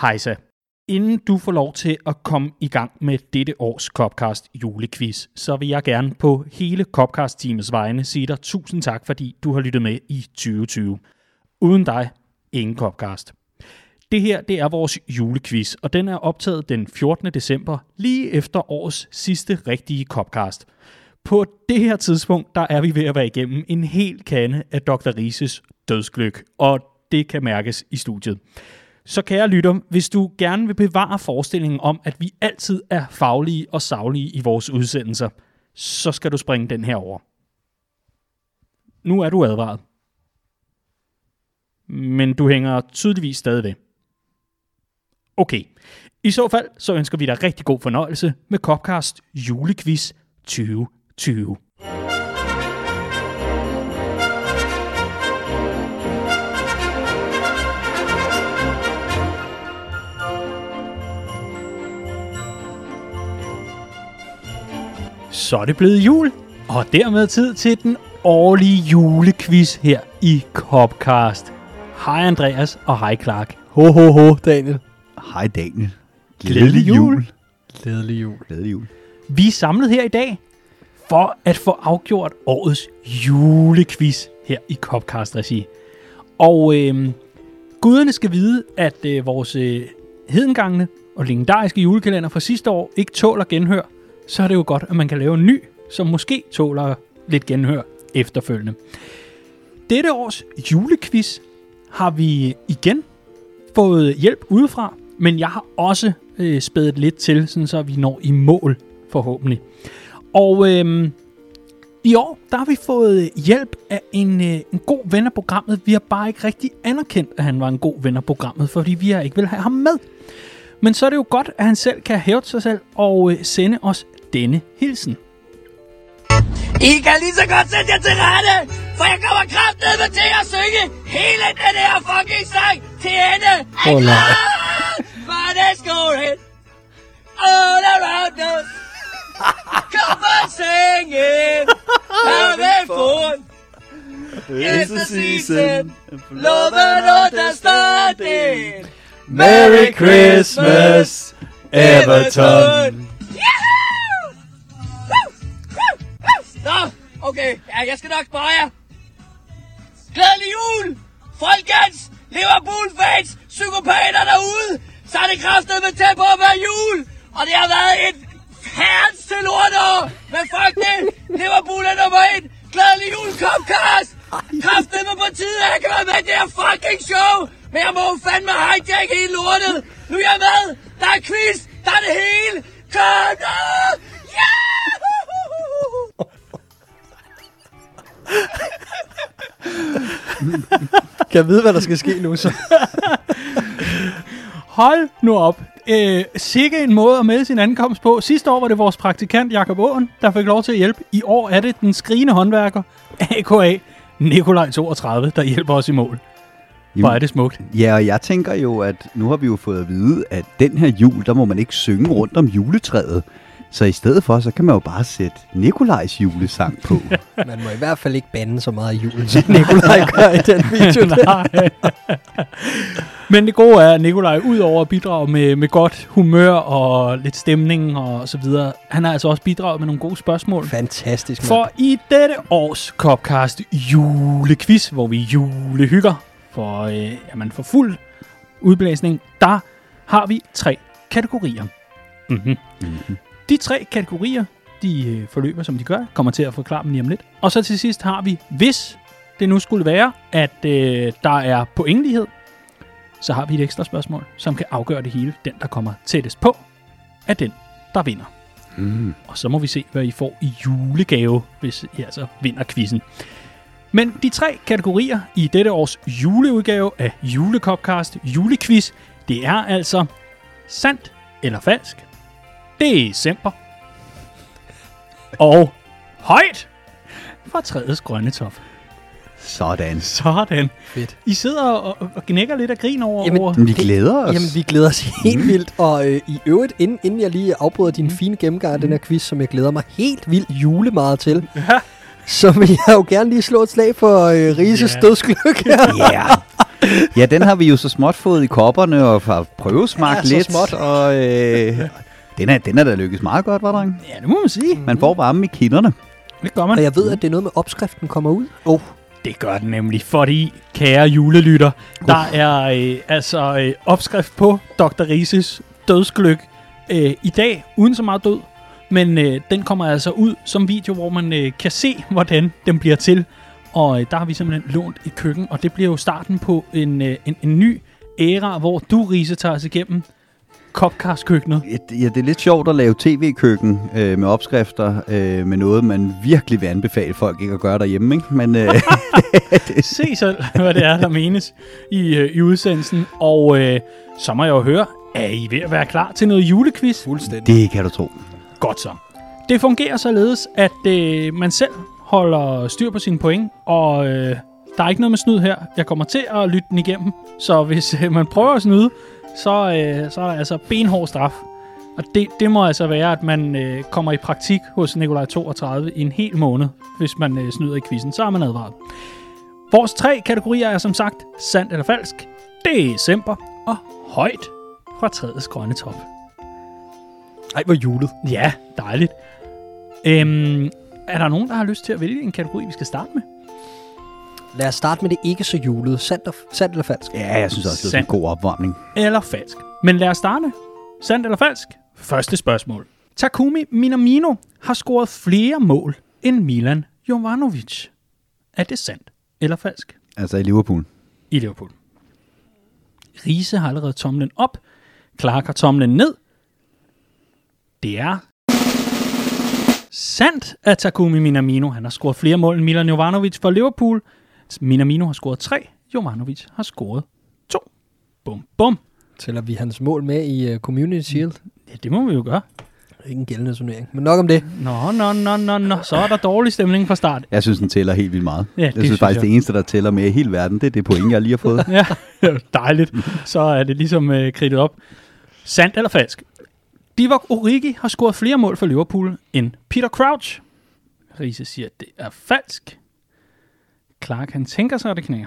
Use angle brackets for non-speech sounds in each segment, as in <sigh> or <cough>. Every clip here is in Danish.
Hejsa. Inden du får lov til at komme i gang med dette års Copcast julequiz, så vil jeg gerne på hele Copcast-teamets vegne sige dig tusind tak, fordi du har lyttet med i 2020. Uden dig, ingen Copcast. Det her, det er vores julequiz, og den er optaget den 14. december, lige efter årets sidste rigtige Copcast. På det her tidspunkt, der er vi ved at være igennem en hel kande af Dr. Rises dødsgløk, og det kan mærkes i studiet. Så kære lytter, hvis du gerne vil bevare forestillingen om, at vi altid er faglige og savlige i vores udsendelser, så skal du springe den her over. Nu er du advaret. Men du hænger tydeligvis stadig ved. Okay. I så fald, så ønsker vi dig rigtig god fornøjelse med Copcast Julequiz 2020. Så er det blevet jul, og dermed tid til den årlige julequiz her i Copcast. Hej Andreas, og hej Clark. Ho, ho, ho, Daniel. Hej Daniel. Glædelig jul. Glædelig jul. Glædelig jul. Vi er samlet her i dag for at få afgjort årets julequiz her i Copcast-regi. Og øh, guderne skal vide, at øh, vores øh, hedengangne og legendariske julekalender fra sidste år ikke tåler genhør. Så er det jo godt, at man kan lave en ny, som måske tåler lidt genhør efterfølgende. Dette års julequiz har vi igen fået hjælp udefra, men jeg har også øh, spædet lidt til, sådan så vi når i mål forhåbentlig. Og øh, i år, der har vi fået hjælp af en, øh, en god ven af programmet. Vi har bare ikke rigtig anerkendt, at han var en god ven af programmet, fordi vi har ikke vil have ham med. Men så er det jo godt, at han selv kan hæve sig selv og øh, sende os denne hilsen. I kan lige så godt sætte jer til rette, for jeg kommer kraftedeme til at synge hele den her fucking sang til ende. Åh, nej. klar? For det going all around us. Come on, sing it. Have fun. It's the season. Love and understanding. Merry Christmas, Everton. Yahoo! Nå, okay. Ja, jeg skal nok spare jer. Glædelig jul! Folkens! Liverpool-fans! Psykopater derude! Så er det kraftet med tæt på at være jul! Og det har været et herrens til lortår! Men fuck det! Liverpool er nummer et! Glædelig jul, Copcast! Kraftet med på tide, at jeg kan være med i det her fucking show! Men jeg må jo fandme hijack hele lortet! Nu er jeg med! Der er quiz! Der er det hele! Kom nu! Yeah! Kan jeg vide, hvad der skal ske nu så? Hold nu op. Øh, sikke en måde at melde sin ankomst på. Sidste år var det vores praktikant Jakob Åen, der fik lov til at hjælpe. I år er det den skrigende håndværker, AKA Nikolaj 32, der hjælper os i mål. Hvor er det smukt. Ja, og jeg tænker jo, at nu har vi jo fået at vide, at den her jul, der må man ikke synge rundt om juletræet. Så i stedet for, så kan man jo bare sætte Nikolajs julesang på. <laughs> Man må i hvert fald ikke bande så meget i julen, som <laughs> Nikolaj gør i den video der. <laughs> Nej. Men det gode er, at Nikolaj, udover at bidrage med, med godt humør og lidt stemning og så videre, han har altså også bidraget med nogle gode spørgsmål. Fantastisk, mand. For i dette års Copcast julequiz, hvor vi julehygger for, øh, jamen for fuld udblæsning, der har vi tre kategorier. Mm-hmm. Mhm. De tre kategorier, de øh, forløber, som de gør, kommer til at forklare dem lige om lidt. Og så til sidst har vi, hvis det nu skulle være, at øh, der er pointlighed, så har vi et ekstra spørgsmål, som kan afgøre det hele. Den, der kommer tættest på, er den, der vinder. Mm. Og så må vi se, hvad I får i julegave, hvis I altså vinder quizzen. Men de tre kategorier i dette års juleudgave af Julekopcast Julequiz, det er altså sandt eller falsk, december og højt fra træets grønne top. Sådan. Sådan. Fedt. I sidder og, og knækker lidt af grin over... Jamen, over vi glæder os. Jamen, vi glæder os helt vildt. Og øh, i øvrigt, inden, inden jeg lige afbryder din fine gennemgang af den her quiz, som jeg glæder mig helt vildt julemeget til, Ja. så vil jeg jo gerne lige slå et slag for øh, Rises Ja. dødsgløk. <laughs> Ja. Ja, den har vi jo så småt fået i kopperne og har prøvesmagt Ja, så lidt. småt. Og øh, den, er, den er da lykkes meget godt, var dreng? Ja, det må man sige. Man får varme i kinderne. Det gør man. Og jeg ved, at det er noget med opskriften kommer ud. Oh, Det gør den nemlig, fordi, kære julelytter, der er øh, altså øh, opskrift på Dr. Rises dødsgløk øh, i dag, uden så meget død. Men øh, den kommer altså ud som video, hvor man øh, kan se, hvordan den bliver til. Og øh, der har vi simpelthen lånt et køkken, og det bliver jo starten på en, øh, en, en ny æra, hvor du, Rise, tager os igennem Copcast-køkkenet. Ja, det er lidt sjovt at lave tv-køkken øh, med opskrifter øh, med noget, man virkelig vil anbefale folk ikke at gøre derhjemme. Ikke? Men øh, <laughs> Se selv, hvad det er, der menes i, øh, i udsendelsen. Og øh, så må jeg jo høre, er I ved at være klar til noget julequiz? fuldstændig. det kan du tro. Godt så. Det fungerer således, at øh, man selv holder styr på sine point, og øh, der er ikke noget med snyd her. Jeg kommer til at lytte den igennem, så hvis øh, man prøver at snyde, så, øh, så er der altså benhård straf. Og det, det må altså være, at man øh, kommer i praktik hos Nikolaj 32 i en hel måned, hvis man øh, snyder i quizzen. Så er man advaret. Vores tre kategorier er som sagt sandt eller falsk, december og højt fra træets grønne top. Ej, hvor julet. Ja, dejligt. Øhm, er der nogen, der har lyst til at vælge en kategori, vi skal starte med? Lad os starte med det ikke så julede. Sandt, og, sandt eller falsk? Ja, jeg synes også, det er en god opvarmning. Eller falsk? Men lad os starte. Sandt eller falsk? Første spørgsmål. Takumi Minamino har scoret flere mål end Milan Jovanovic. Er det sandt eller falsk? Altså i Liverpool. I Liverpool. Riese har allerede tomlen op. Clark har tomlen ned. Det er sandt, at Takumi Minamino han har scoret flere mål end Milan Jovanovic for Liverpool. Minamino har scoret tre. Jovanovic har scoret to. Bum, bum. Tæller vi hans mål med i uh, Community Shield? Ja, det må vi jo gøre. Ikke en gældende turnering. Men nok om det. Nå, nå, nå, nå, nå. Så er der dårlig stemning fra start. Jeg synes, den tæller helt vildt meget. Ja, jeg det synes, synes faktisk, jeg. det eneste, der tæller med i hele verden, det er det point, jeg lige har fået. <laughs> Ja, dejligt. Så er det ligesom øh, kridtet op. Sandt eller falsk? Divock Origi har scoret flere mål for Liverpool end Peter Crouch. Riese siger, at det er falsk. Clark, han tænker sig, at det knækker.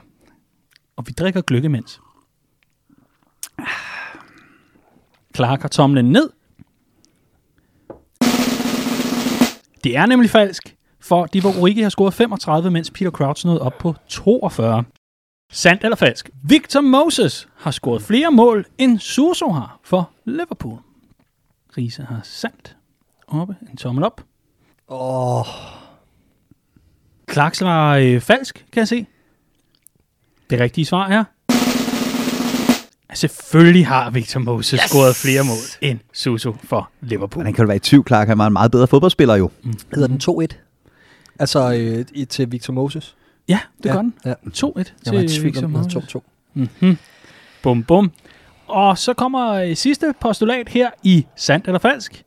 Og vi drikker gløk imens. Clark har tomlen ned. Det er nemlig falsk, for Divock Origi har scoret 35, mens Peter Crouch nåede op på 42. Sandt eller falsk? Victor Moses har scoret flere mål, end Suso har for Liverpool. Riese har sandt. Oppe, en tommel op. Åh, Clark var øh, falsk, kan jeg se. Det rigtige svar er... Selvfølgelig har Victor Moses yes! scoret flere mål end Suso for Liverpool. Hvordan kan du være i tvivl, Clark? Han var en meget bedre fodboldspiller jo. hedder den 2-1? Altså øh, til Victor Moses. Ja, det Ja, gør den. ja. 2-1 til Jeg var i tvivl Victor Moses. hed 2-2. Mm-hmm. Bum, bum. Og så kommer øh, sidste postulat her i sandt eller falsk.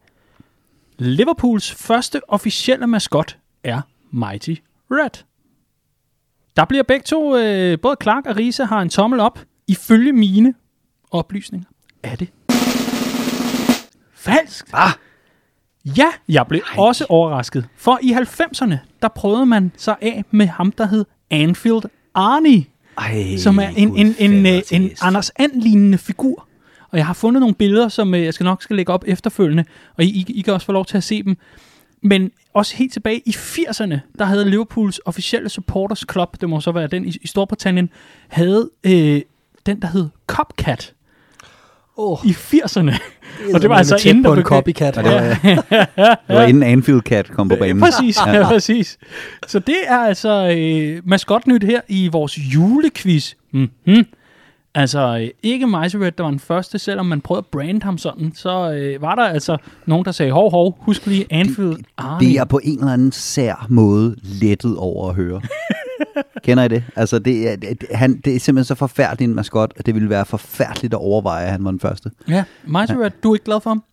Liverpools første officielle maskot er Mighty Red. Der bliver begge to, øh, både Clark og Risa har en tommel op. Ifølge mine oplysninger er det falsk. Ah! Ja, jeg blev Ej. også overrasket. For i 90'erne, der prøvede man sig af med ham, der hed Anfield Arnie Ej, som er en, en, en, en, en Anders And-lignende figur. Og jeg har fundet nogle billeder, som øh, jeg skal nok skal lægge op efterfølgende, og I, I, I kan også få lov til at se dem. Men også helt tilbage i 80'erne, der havde Liverpools officielle supporters club, det må så være den i, i Storbritannien, havde øh, den, der hed Copcat Åh, i 80'erne. Og det var altså tæt inden på der en blev- copycat. Det var, det var inden Anfield Cat kom på banen. Præcis, ja. ja, præcis. Så det er altså øh, maskotnyt her i vores julequiz. Mm-hmm. Altså, øh, ikke Red, der var den første, selvom man prøvede at brande ham sådan, så øh, var der altså nogen, der sagde, hov, hov, husk lige Anfield Arnie. Det er på en eller anden sær måde lettet over at høre. <laughs> Kender I det? Altså, det er, det, han, det er simpelthen så forfærdeligt en maskot, at det ville være forfærdeligt at overveje, at han var den første. Ja, Mighty Red, du er ikke glad for ham?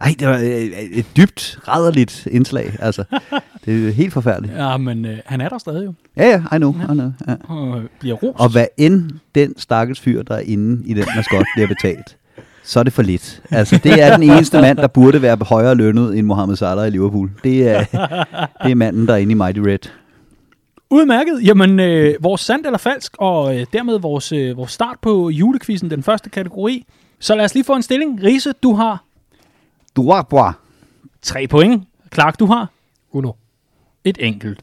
Ej, det var et, et dybt, rædderligt indslag. Altså, <laughs> det er helt forfærdeligt. Ja, men øh, han er der stadig jo, Ja, ja, I know. I know ja. og øh, bliver rost. Og hvad end den stakkels fyr, der er inde i den maskot, bliver betalt, så er det for lidt. Altså, det er den eneste mand, der burde være højere lønnet end Mohamed Salah i Liverpool. Det er, <laughs> det er manden, der er inde i Mighty Red. Udmærket. Jamen, øh, vores sandt eller falsk, og øh, dermed vores, øh, vores start på julekvisten, den første kategori. Så lad os lige få en stilling. Riese, du har Droit bois. tre point. Clark, du har Uno. et enkelt.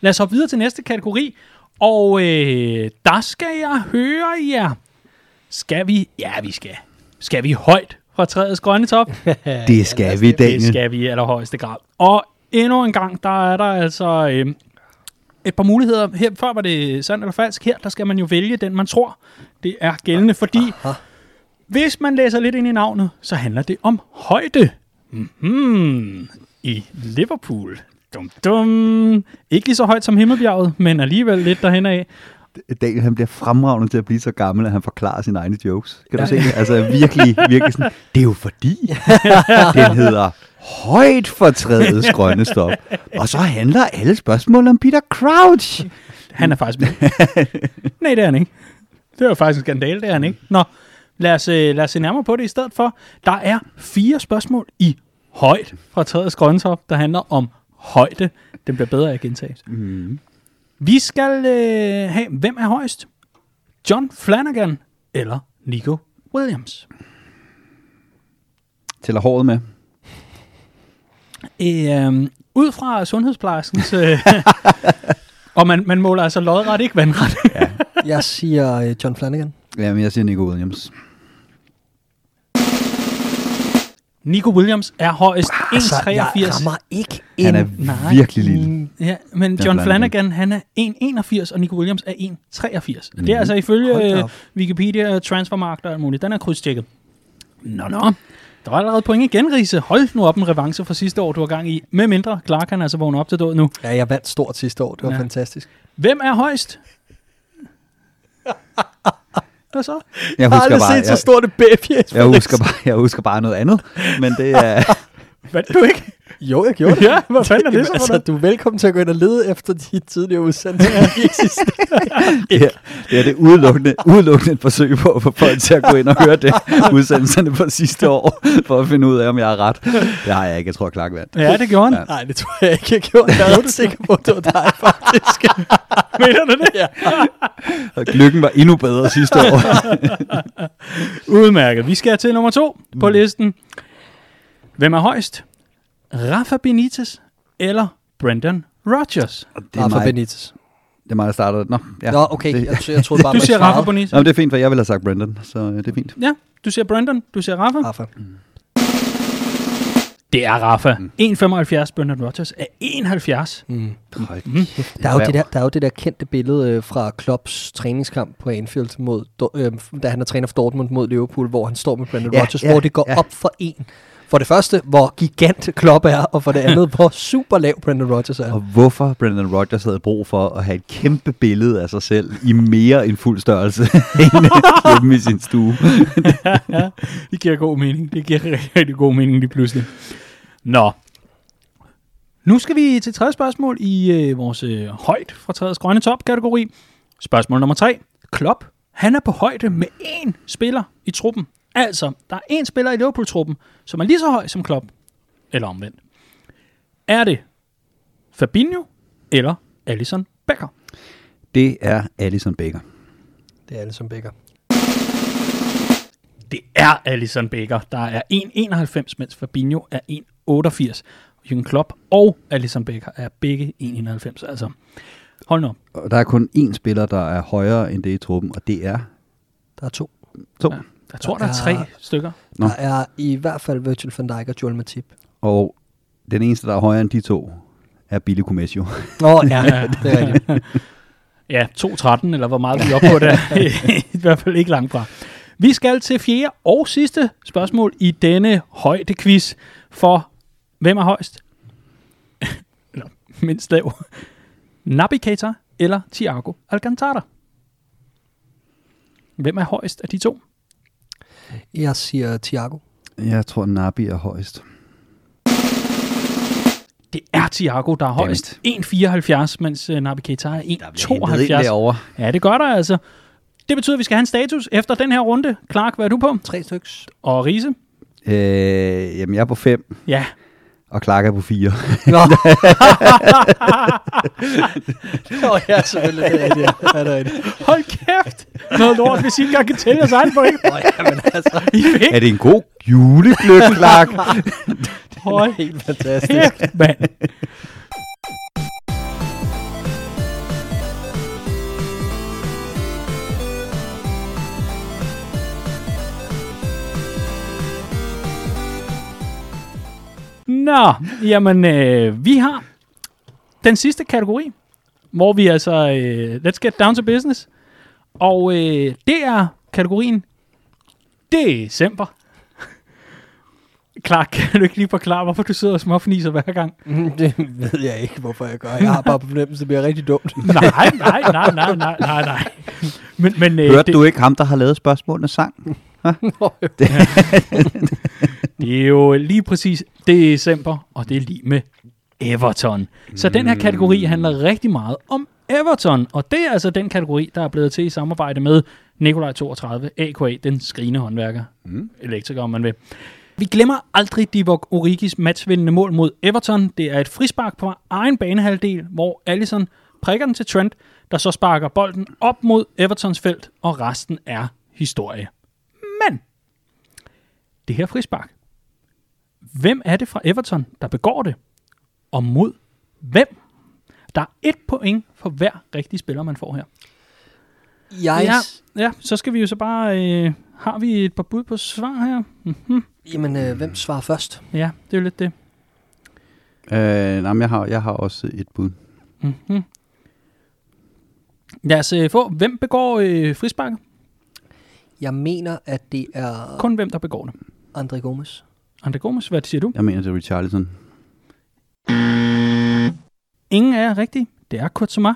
Lad os hoppe videre til næste kategori. Og øh, der skal jeg høre jer. Skal vi? Ja, vi skal. Skal vi højt fra træets grønne top? <laughs> Det skal vi, Det Daniel. skal vi i allerhøjeste grad. Og endnu en gang, der er der altså øh, et par muligheder. Her før var det sandt eller falsk. Her der skal man jo vælge den, man tror. Det er gældende, fordi hvis man læser lidt ind i navnet, så handler det om højde. Mm-hmm. I Liverpool. Dum, dum. Ikke lige så højt som Himmelbjerget, men alligevel lidt derhen af. Daniel han bliver fremragende til at blive så gammel, at han forklarer sine egne jokes. Kan du se det? Altså virkelig, virkelig sådan. Det er jo fordi, <laughs> den hedder højt for træets grønne stop. Og så handler alle spørgsmål om Peter Crouch. Han er faktisk med. <laughs> Nej, det er han ikke. Det er jo faktisk en skandale, det er han ikke. Nå, lad os, øh, lad os se nærmere på det i stedet for. Der er fire spørgsmål i højt fra træets grønne top, der handler om højde. Den bliver bedre at gentage. Mm. Vi skal øh, have, hvem er højst? John Flanagan eller Nico Williams? Tæller håret med. Øh, ud fra sundhedsplejerskens... Øh, <laughs> og man, man måler altså lodret, ikke vandret. Jeg siger øh, John Flanagan. Jamen, jeg siger Nico Williams. Nico Williams er højst Altså, jeg 1,83. rammer ikke en... Han er nej. virkelig lille. Ja, men John Flanagan. Han er 1,81, og Nico Williams er 1,83. Mm. Det er altså ifølge øh. Wikipedia, Transfermarkt og alt muligt. Den er krydstjekket. Nå, nå. Der var allerede point igen, Riese. Hold nu op en revanche fra sidste år, du var gang i. Med mindre, Clark kan altså vågne op til død nu. Ja, jeg vandt stort sidste år. Det var ja. fantastisk. Hvem er højst? <laughs> Hvad så? Jeg Jeg har aldrig bare, set så jeg, stort et babyfjes. jeg, husker bare, jeg husker bare noget andet. Men det er... <laughs> Vandt du ikke? Jo, jeg gjorde det. ja, hvad fanden er det så altså, du er velkommen til at gå ind og lede efter de tidligere udsendelser. de eksisterer. det, er, det er det udelukkende, udelukkende et forsøg på at få folk til at gå ind og høre det udsendelserne på sidste år, for at finde ud af, om jeg har ret. Det har jeg ikke. Jeg tror, Clark vandt. Ja, det gjorde han. Ja. Nej, det tror jeg ikke, jeg gjorde. Jeg er ret sikker på, at det var dig, faktisk. <laughs> Mener du det? ja. Og lykken var endnu bedre sidste år. Udmærket. Vi skal til nummer to på listen. Hvem er højst? Rafa Benitez eller Brendan Rodgers? Det er, Rafa mig, Benitez. det er mig, der starter. Nå, ja. Nå, okay. Det, Jeg, jeg troede <laughs> bare, Du siger. Rafa Benitez. Nå, men det er fint, for jeg ville have sagt Brendan, så øh, det er fint. Ja, du siger Brendan, du siger Rafa. Rafa. Det er Rafa. 1,75. Brendan Rodgers er 71. Mm. Hold Der er, jo det der, der er jo det der kendte billede øh, fra Klopps træningskamp på Anfield, mod, øh, da han er træner for Dortmund mod Liverpool, hvor han står med Brendan Ja, Rodgers, ja, hvor det går ja. op for en. For det første, hvor gigant Klopp er, og for det andet, hvor super lav Brendan Rodgers er. Og hvorfor Brendan Rodgers havde brug for at have et kæmpe billede af sig selv i mere end fuld størrelse <laughs> hjemme i sin stue. ja, <laughs> det giver god mening. Det giver rigtig, rigtig god mening lige pludselig. Nå. Nu skal vi til tredje spørgsmål i øh, vores øh, højt fra træets grønne top-kategori. Spørgsmål nummer tre. Klopp, han er på højde med én spiller i truppen. Altså, der er én spiller i Liverpool-truppen, som er lige så høj som Klopp. Eller omvendt. Er det Fabinho eller Alisson Becker? Det er Alison Baker. Det er alle som Becker. Det er Alisson Becker, der er 1,91, mens Fabinho er 1,88. Jürgen Klopp og Alisson Becker er begge 1,91. Altså, hold nu op. Og der er kun én spiller, der er højere end det i truppen, og det er Der er to. to. Ja. Jeg tror, der er Der tre er- stykker. Nå. Der er i hvert fald Virgil van Dijk og Joel Matip. Og den eneste, der er højere end de to, er Billy Comesio. Åh, <laughs> oh, ja, det er rigtigt. Ja, 2,13, eller hvor meget vi er oppe på der. <laughs> I hvert fald ikke langt fra. Vi skal til fjerde og sidste spørgsmål i denne højdequiz for hvem er højst? <laughs> eller mindst lav. Naby Keita eller Thiago Alcantara? Hvem er højst af de to? Jeg siger Thiago. Jeg tror, Nabi er højst. Det er Thiago, der er højst 1,74, mens uh, Naby Keita er Der bliver hentet ind 1,72. derovre. Ja, det gør der altså. Det betyder, at vi skal have en status efter den her runde. Clark, hvad er du på? Tre styks. Og Riese? Øh, jamen, jeg er på 5, Ja. Og Clark er på 4. Nå. <laughs> Nå, ja, selvfølgelig. Det er rigtigt. Ja, det er rigtigt. Hold kæft! Noget lort, hvis I ikke engang kan tælle jeres egen point. Nå, ja, men altså, er det en god julegløk, Clark? Hold <laughs> helt fantastisk. kæft, mand. Nå, jamen, øh, vi har den sidste kategori, hvor vi altså, øh, let's get down to business. Og øh, det er kategorien december. Clark, kan du ikke lige forklare, hvorfor du sidder og småfniser hver gang? Mm, <laughs> Det ved jeg ikke, hvorfor jeg gør. Jeg har bare på fornemmelse, det bliver rigtig dumt. <laughs> Nej, nej, nej, nej, nej, nej, nej. Men, men øh, Hørte det, du ikke ham, der har lavet spørgsmålene sang? <laughs> det er jo lige præcis december, og det er lige med Everton. Så den her kategori handler rigtig meget om Everton, og det er altså den kategori, der er blevet til i samarbejde med Nikolaj 32, AKA, den skrigende håndværker, mm. elektriker om man vil. Vi glemmer aldrig Divock Origis matchvindende mål mod Everton. Det er et frispark på egen banehalvdel, hvor Allison prikker den til Trent, der så sparker bolden op mod Evertons felt, og resten er historie. Men det her frispark, hvem er det fra Everton, der begår det? Og mod hvem? Der er et point for hver rigtig spiller, man får her. Jeg, Ja, ja så skal vi jo så bare... Øh, har vi et par bud på svar her? Mm-hmm. Jamen, øh, hvem svarer først? Ja, det er jo lidt det. Øh, nej, men jeg har, jeg har også et bud. Mm-hmm. Lad os øh, få, hvem begår øh, frisparket? Jeg mener, at det er Kun hvem, der begår det. André Gomes. Andre Gomes, hvad siger du? Jeg mener, det er Richarlison. Ingen er rigtig. Det er Kurtzuma.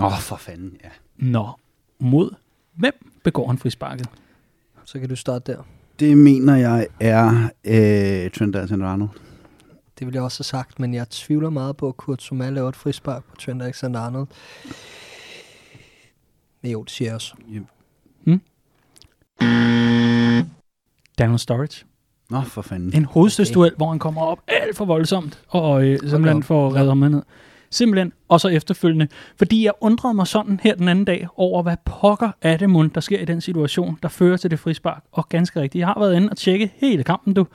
Åh, oh, for fanden, ja. Nå, mod hvem begår han frisparket? Så kan du starte der. Det mener jeg er øh, Trent Alexander-Arnold. Det ville jeg også have sagt, men jeg tvivler meget på, at Kurt Zuma laver et frispark på Trent Alexander-Arnold. Men jo, det siger jeg også. Daniel Sturridge. Nå, for fanden. En hovedstødsduel, okay. hvor han kommer op alt for voldsomt, og øh, simpelthen op. får reddet ham ned. Simpelthen, og så efterfølgende. Fordi jeg undrede mig sådan her den anden dag over, hvad pokker er det mund, der sker i den situation, der fører til det frispark. Og ganske rigtigt, jeg har været inde og tjekke hele kampen, du.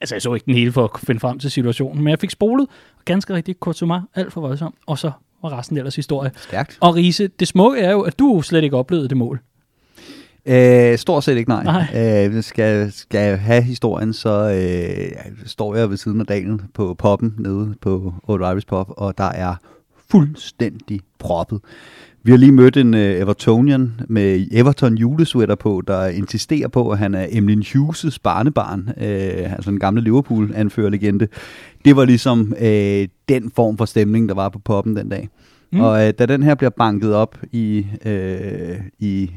Altså, jeg så ikke den hele for at finde frem til situationen, men jeg fik spolet, og ganske rigtigt, Kurtzuma, alt for voldsomt, og så var resten ellers historie. Stærkt. Og Riese, det smukke er jo, at du slet ikke oplevede det mål. Øh, stort set ikke nej. Nej. Øh, skal, skal jeg have historien, så øh, står jeg ved siden af Daniel på poppen nede på Old Irish Pop, og der er fuldstændig proppet. Vi har lige mødt en øh, Evertonian med Everton julesweater på, der insisterer på, at han er Emlyn Hughes' barnebarn, øh, altså en gamle Liverpool-anførerlegende. Det var ligesom øh, den form for stemning, der var på poppen den dag. Mm. Og øh, da den her bliver banket op i, øh, i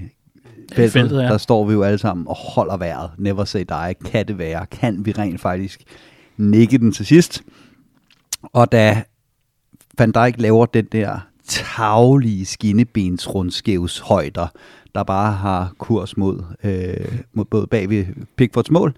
feltet, feltet, ja. der står vi jo alle sammen og holder vejret. Never say die. Kan det være? Kan vi rent faktisk nikke den til sidst? Og da Van Dijk laver den der taglige skinnebensrundskævs højder, der bare har kurs mod, øh, mod både bag ved Pickfords mål,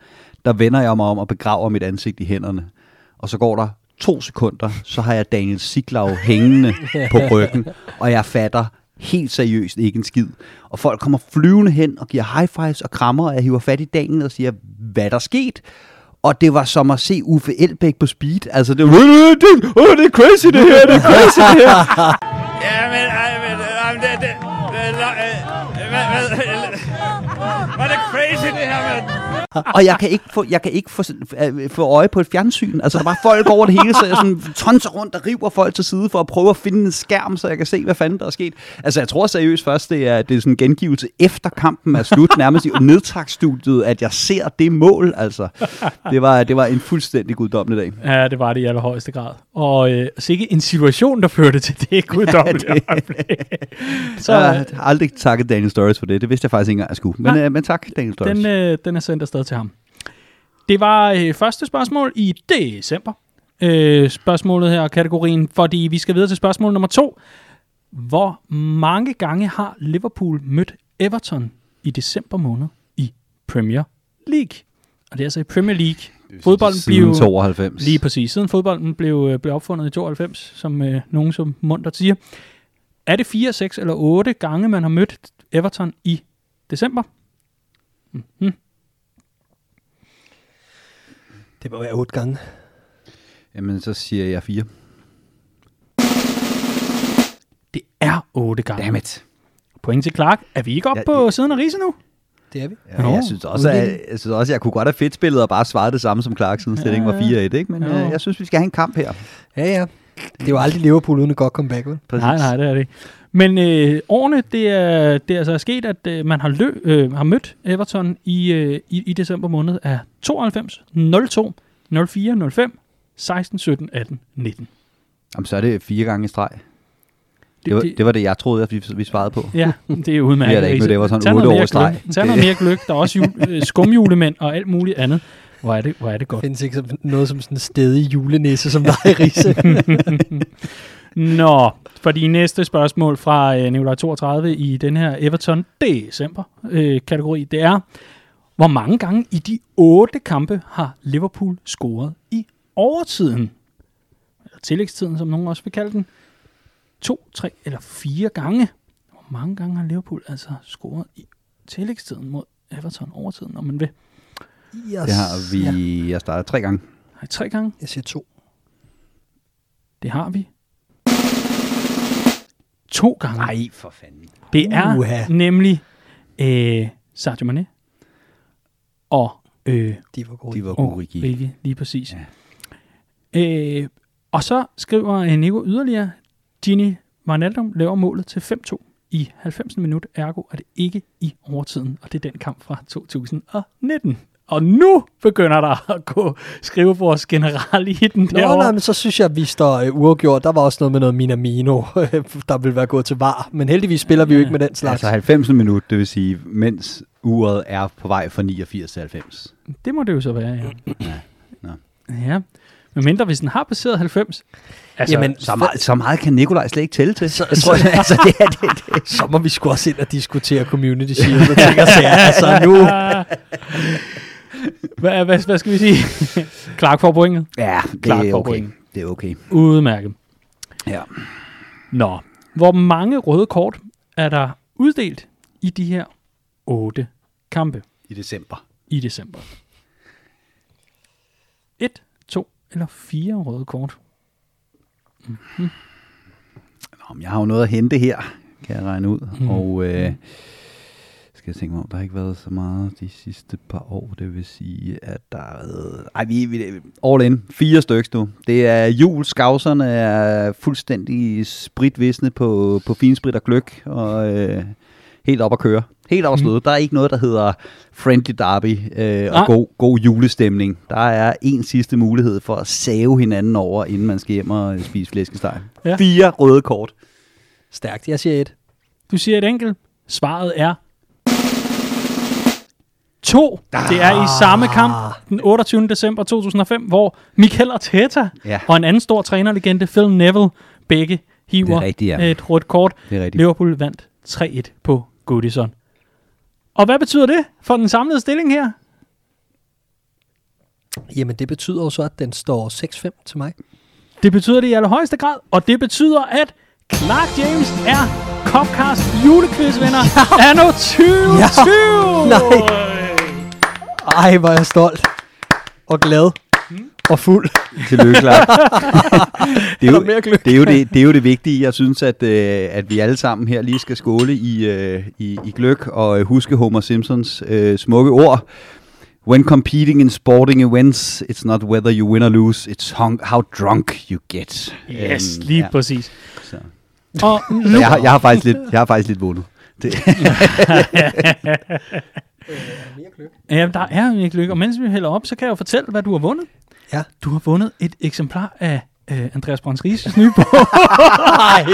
der vender jeg mig om og begraver mit ansigt i hænderne. Og så går der to sekunder, så har jeg Daniel Siglau hængende på <laughs> ryggen, og jeg fatter helt seriøst ikke en skid. Og folk kommer flyvende hen og giver high fives og krammer, og jeg hiver fat i Daniel og siger, hvad der sket? Og det var som at se Uffe Elbæk på speed. Altså, det var, det, oh, det er crazy det her, det er crazy det her. Ja, men, ej, men, ej, men det, det, det, det, det, det, det, er det crazy, det her, det, og jeg kan ikke få, jeg kan ikke få, øh, få øje på et fjernsyn. Altså, der er bare folk over det hele, så jeg sådan tonser rundt og river folk til side for at prøve at finde en skærm, så jeg kan se, hvad fanden der er sket. Altså, jeg tror seriøst først, det er, det er sådan en gengivelse efter kampen er slut, nærmest i nedtagsstudiet, at jeg ser det mål. Altså, det var, det var en fuldstændig guddommelig dag. Ja, det var det i allerhøjeste grad. Og øh, sikke en situation, der førte til det guddommelige det- øjeblik. Så, jeg har aldrig takket Daniel Stories for det. Det vidste jeg faktisk ikke engang, jeg skulle. Men, Nej. øh, men tak, Daniel Stories. den, øh, den er sendt afsted til ham. Det var øh, første spørgsmål i december. øh, spørgsmålet her, kategorien, fordi vi skal videre til spørgsmål nummer to. Hvor mange gange har Liverpool mødt Everton i december måned i Premier League? Og det er altså i Premier League. Fodbolden blev 92. lige præcis siden fodbolden blev, øh, blev opfundet i 92, som øh, nogen som munter siger. Er det 4, 6 eller 8 gange, man har mødt Everton i december? Mm-hmm. Det må være otte gange. Jamen, så siger jeg fire. Det er 8 gange. Dammit. Point til Clark. Er vi ikke oppe Ja, på det- siden af Riese nu? Det er vi. Ja, Nå. jeg, synes også, at, jeg synes også, at jeg kunne godt have fedt spillet og bare svaret det samme som Clark, siden stillingen var 4-1, ikke? Men Jo. øh, jeg synes, vi skal have en kamp her. Ja, ja. Det er jo aldrig Liverpool uden et godt comeback, vel? Præcis. Nej, nej, det er det ikke. Men øh, årene, det er, det er altså sket, at øh, man har, lø, øh, har mødt Everton i, øh, i, i december måned af 92, 02, 04, 05, 16, 17, 18, 19. Jamen, så er det fire gange i streg. Det var det, det, var det jeg troede, at vi, vi svarede på. Ja, det er udmærket. Vi har da ikke mødt Everton Tag otte noget år mere i streg. Tag noget mere gløk. Der er også jul, øh, skumjulemænd og alt muligt andet. Hvor er det, hvor er det godt. findes ikke som, noget som sådan en stedig julenisse, som der er i Riese. <laughs> Nå, fordi næste spørgsmål fra øh, Nikolaj 32 i den her Everton december øh, kategori, det er, hvor mange gange i de otte kampe har Liverpool scoret i overtiden? Eller tillægstiden, som nogen også vil kalde den. To, tre eller fire gange. Hvor mange gange har Liverpool altså scoret i tillægstiden mod Everton overtiden, om man vil? Yes. Det har vi, Ja. jeg startede tre gange. Nej, tre gange. Jeg siger to. Det har vi. To gange. Nej, for fanden. Det er Uha. nemlig øh, Sadio Mane og øh, De var gode. De var og gode, Rigi. Rigi, lige præcis. Ja. Øh, og så skriver øh, Nico yderligere, Gini Wijnaldum laver målet til 5-2 i 90. minut, ergo er det ikke i overtiden, og det er den kamp fra 2019. Og nu begynder der at gå skrivebords general i den Nå, derovre. nej, men så synes jeg, at vi står øh, uafgjort. Der var også noget med noget Minamino, <laughs> der ville være gået til var. Men heldigvis spiller vi jo ikke med den slags. Altså 90 minut, det vil sige, mens uret er på vej fra 89 til 90. Det må det jo så være, ja. Ja. Nå. Ja, men mindre hvis den har passeret 90. Altså, Jamen, Så meget, så meget kan Nikolaj slet ikke tælle til. Så- <laughs> jeg tror, så- altså, det er det, det. så må vi sgu også ind og diskutere community shield og ting og sager. Altså nu, <laughs> hvad, hvad, hvad skal vi sige? Clark får pointet. Ja, det Klart er for okay. point. Det er okay. Udmærket. Ja. Nå, hvor mange røde kort er der uddelt i de her otte kampe I december. i december? Et, to eller fire røde kort? Nå, men jeg har jo noget at hente her, kan jeg regne ud. Mm. Og øh, skal jeg tænke mig om, der har ikke været så meget de sidste par år. Det vil sige, at der været... Ej, vi, vi all in. Fire stykker nu. Det er jul. Skavserne er fuldstændig spritvisne på, på finsprit og gløk. Og øh, helt op at køre. Helt op at slå. Mm. Der er ikke noget, der hedder friendly derby øh, og god, god julestemning. Der er en sidste mulighed for at save hinanden over, inden man skal hjem og spise flæskesteg. Ja. Fire røde kort. stærkt. Jeg siger et. Du siger et enkelt. Svaret er to. Det er i samme kamp den 28. december 2005, hvor Mikel Arteta Ja. og en anden stor trænerlegende, Phil Neville, begge hiver er rigtigt, ja. et rødt kort. Det er rigtigt. Liverpool vandt 3-1 på Goodison. Og hvad betyder det for den samlede stilling her? Jamen, det betyder jo så, at den står 6-5 til mig. Det betyder det i allerhøjeste grad, og det betyder, at Clark James er Copcast julequizvinder anno 2020. Ja. Nej. Ej, hvor er jeg stolt. Og glad. Og fuld. Tillykke, Clark. <laughs> det, er jo, det, er jo det, det er jo det vigtige. Jeg synes, at, øh, at vi alle sammen her lige skal skåle i, øh, i, i gløk og øh, huske Homer Simpsons øh, smukke ord. When competing in sporting events, it's not whether you win or lose, it's how drunk you get. Yes, Øhm, lige ja. præcis. Så. Og nu, Så jeg, har, jeg, har faktisk lidt, jeg har faktisk lidt vundet. Det, <laughs> <laughs> ja, der er ikke lykke, og mens vi hælder op, så kan jeg jo fortælle, hvad du har vundet. Ja. Du har vundet et eksemplar af øh, Andreas Brøns Rises nye bog. <laughs> Ej.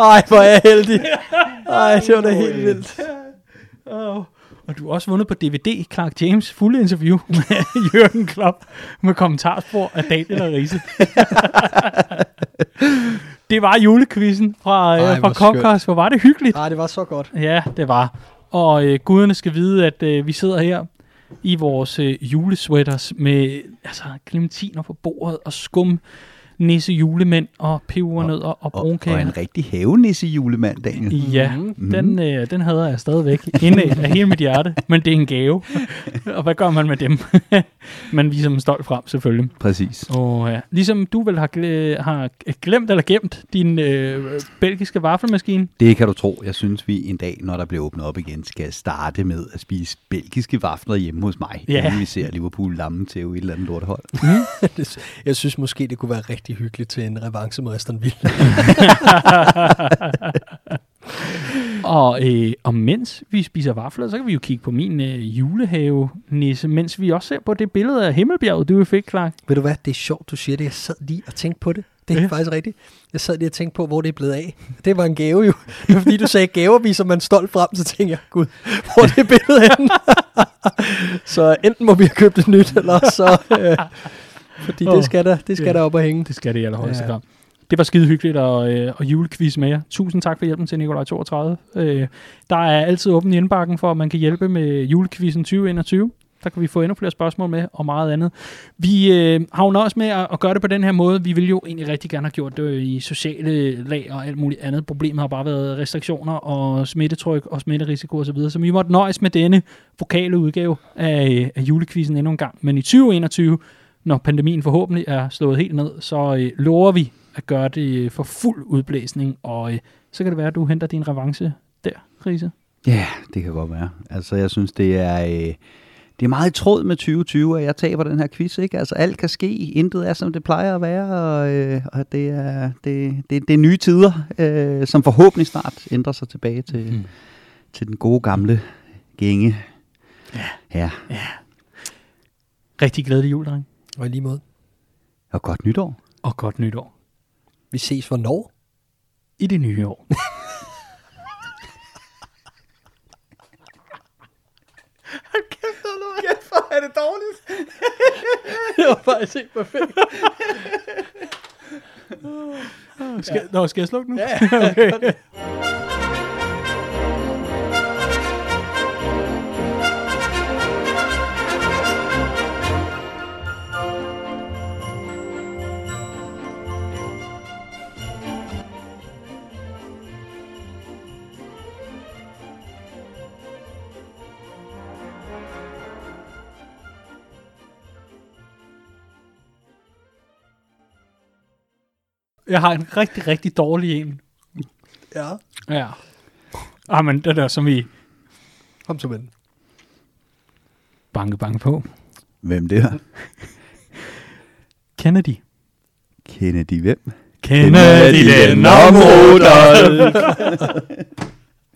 Ej, hvor er jeg heldig. Ej, det var da helt vildt. og Og du har også vundet på DVD Clark James fulde interview med <laughs> Jørgen Klopp med kommentarspor af Daniel og Riese. <laughs> det var julequizzen fra, Ej, øh, fra. Comcast. Hvor var det hyggeligt. Ah, det var så godt. Ja, det var. Og øh, guderne skal vide, at øh, vi sidder her i vores øh, julesweaters med altså, clementiner på bordet og skum nisse julemænd og pebernødder og, og Og, og brunkager. en rigtig havenisse julemand, Daniel. Ja, mm-hmm. den, øh, den havde jeg stadigvæk inde af hele mit hjerte, <laughs> men det er en gave. <laughs> og hvad gør man med dem? <laughs> man viser dem stolt frem, selvfølgelig. Præcis. Og ja, ligesom du vel har, gle- har glemt eller gemt din øh, belgiske vaffelmaskine. Det kan du tro. Jeg synes, vi en dag, når der bliver åbnet op igen, skal starte med at spise belgiske vafler hjemme hos mig. Ja. Inden vi ser Liverpool lamme til et eller andet lortehold. Jeg synes måske, det kunne være rigtig hyggeligt til en revanche med Aston Villa. <laughs> Og, øh, og mens vi spiser vafler, så kan vi jo kigge på min øh, julehave-nisse, mens vi også ser på det billede af Himmelbjerget, du fik, Clark. Ved du hvad, det er sjovt, du siger det. Jeg sad lige og tænkte på det. Det er Ja. faktisk rigtigt. Jeg sad lige og tænkte på, hvor det er blevet af. Det var en gave jo. Det var fordi, du sagde gaver viser man stolt frem, så tænkte jeg, gud, hvor er det billede hen? <laughs> så enten må vi have købt et nyt, eller så... Øh, fordi Åh, det skal der, det skal ja. der op og hænge. Det skal det i allerhøjeste Ja. grad. Det var skide hyggeligt at, øh, at julequiz med jer. Tusind tak for hjælpen til Nikolaj 32. Øh, der er altid åben i indbakken for, at man kan hjælpe med julequizzen 2021. Der kan vi få endnu flere spørgsmål med, og meget andet. Vi øh, har jo nøjes med at, at gøre det på den her måde. Vi ville jo egentlig rigtig gerne have gjort det i sociale lag og alt muligt andet. Problemet har bare været restriktioner og smittetryk og smitterisiko osv. Så, videre. så vi måtte nøjes med denne vokale udgave af, af julequizzen endnu en gang. Men i 2021, når pandemien forhåbentlig er slået helt ned, så øh, lover vi at gøre det for fuld udblæsning. Og øh, så kan det være, at du henter din revanche der, Riese. Ja, det kan godt være. Altså, jeg synes, det er... Øh, det er meget i tråd med 2020, at jeg taber den her quiz, ikke? Altså, alt kan ske. Intet er, som det plejer at være, og, øh, og det, er, det, det, det er nye tider, øh, som forhåbentlig snart ændrer sig tilbage til, mm. til den gode gamle gænge. Ja. ja. Rigtig glædelig jul, dreng. Og i lige måde. Og godt nytår. Og godt nytår. Vi ses hvornår? I det nye år. det var faktisk ikke perfekt. <laughs> Skal, nå, skal jeg slukke nu? Ja, <laughs> okay. Jeg har en rigtig, rigtig dårlig en. ja. Ja. Ah, men det der, som i Kom så med den. banke, banke på. Hvem det er? Kennedy. Kennedy hvem? Kennedy, den om Rudolf.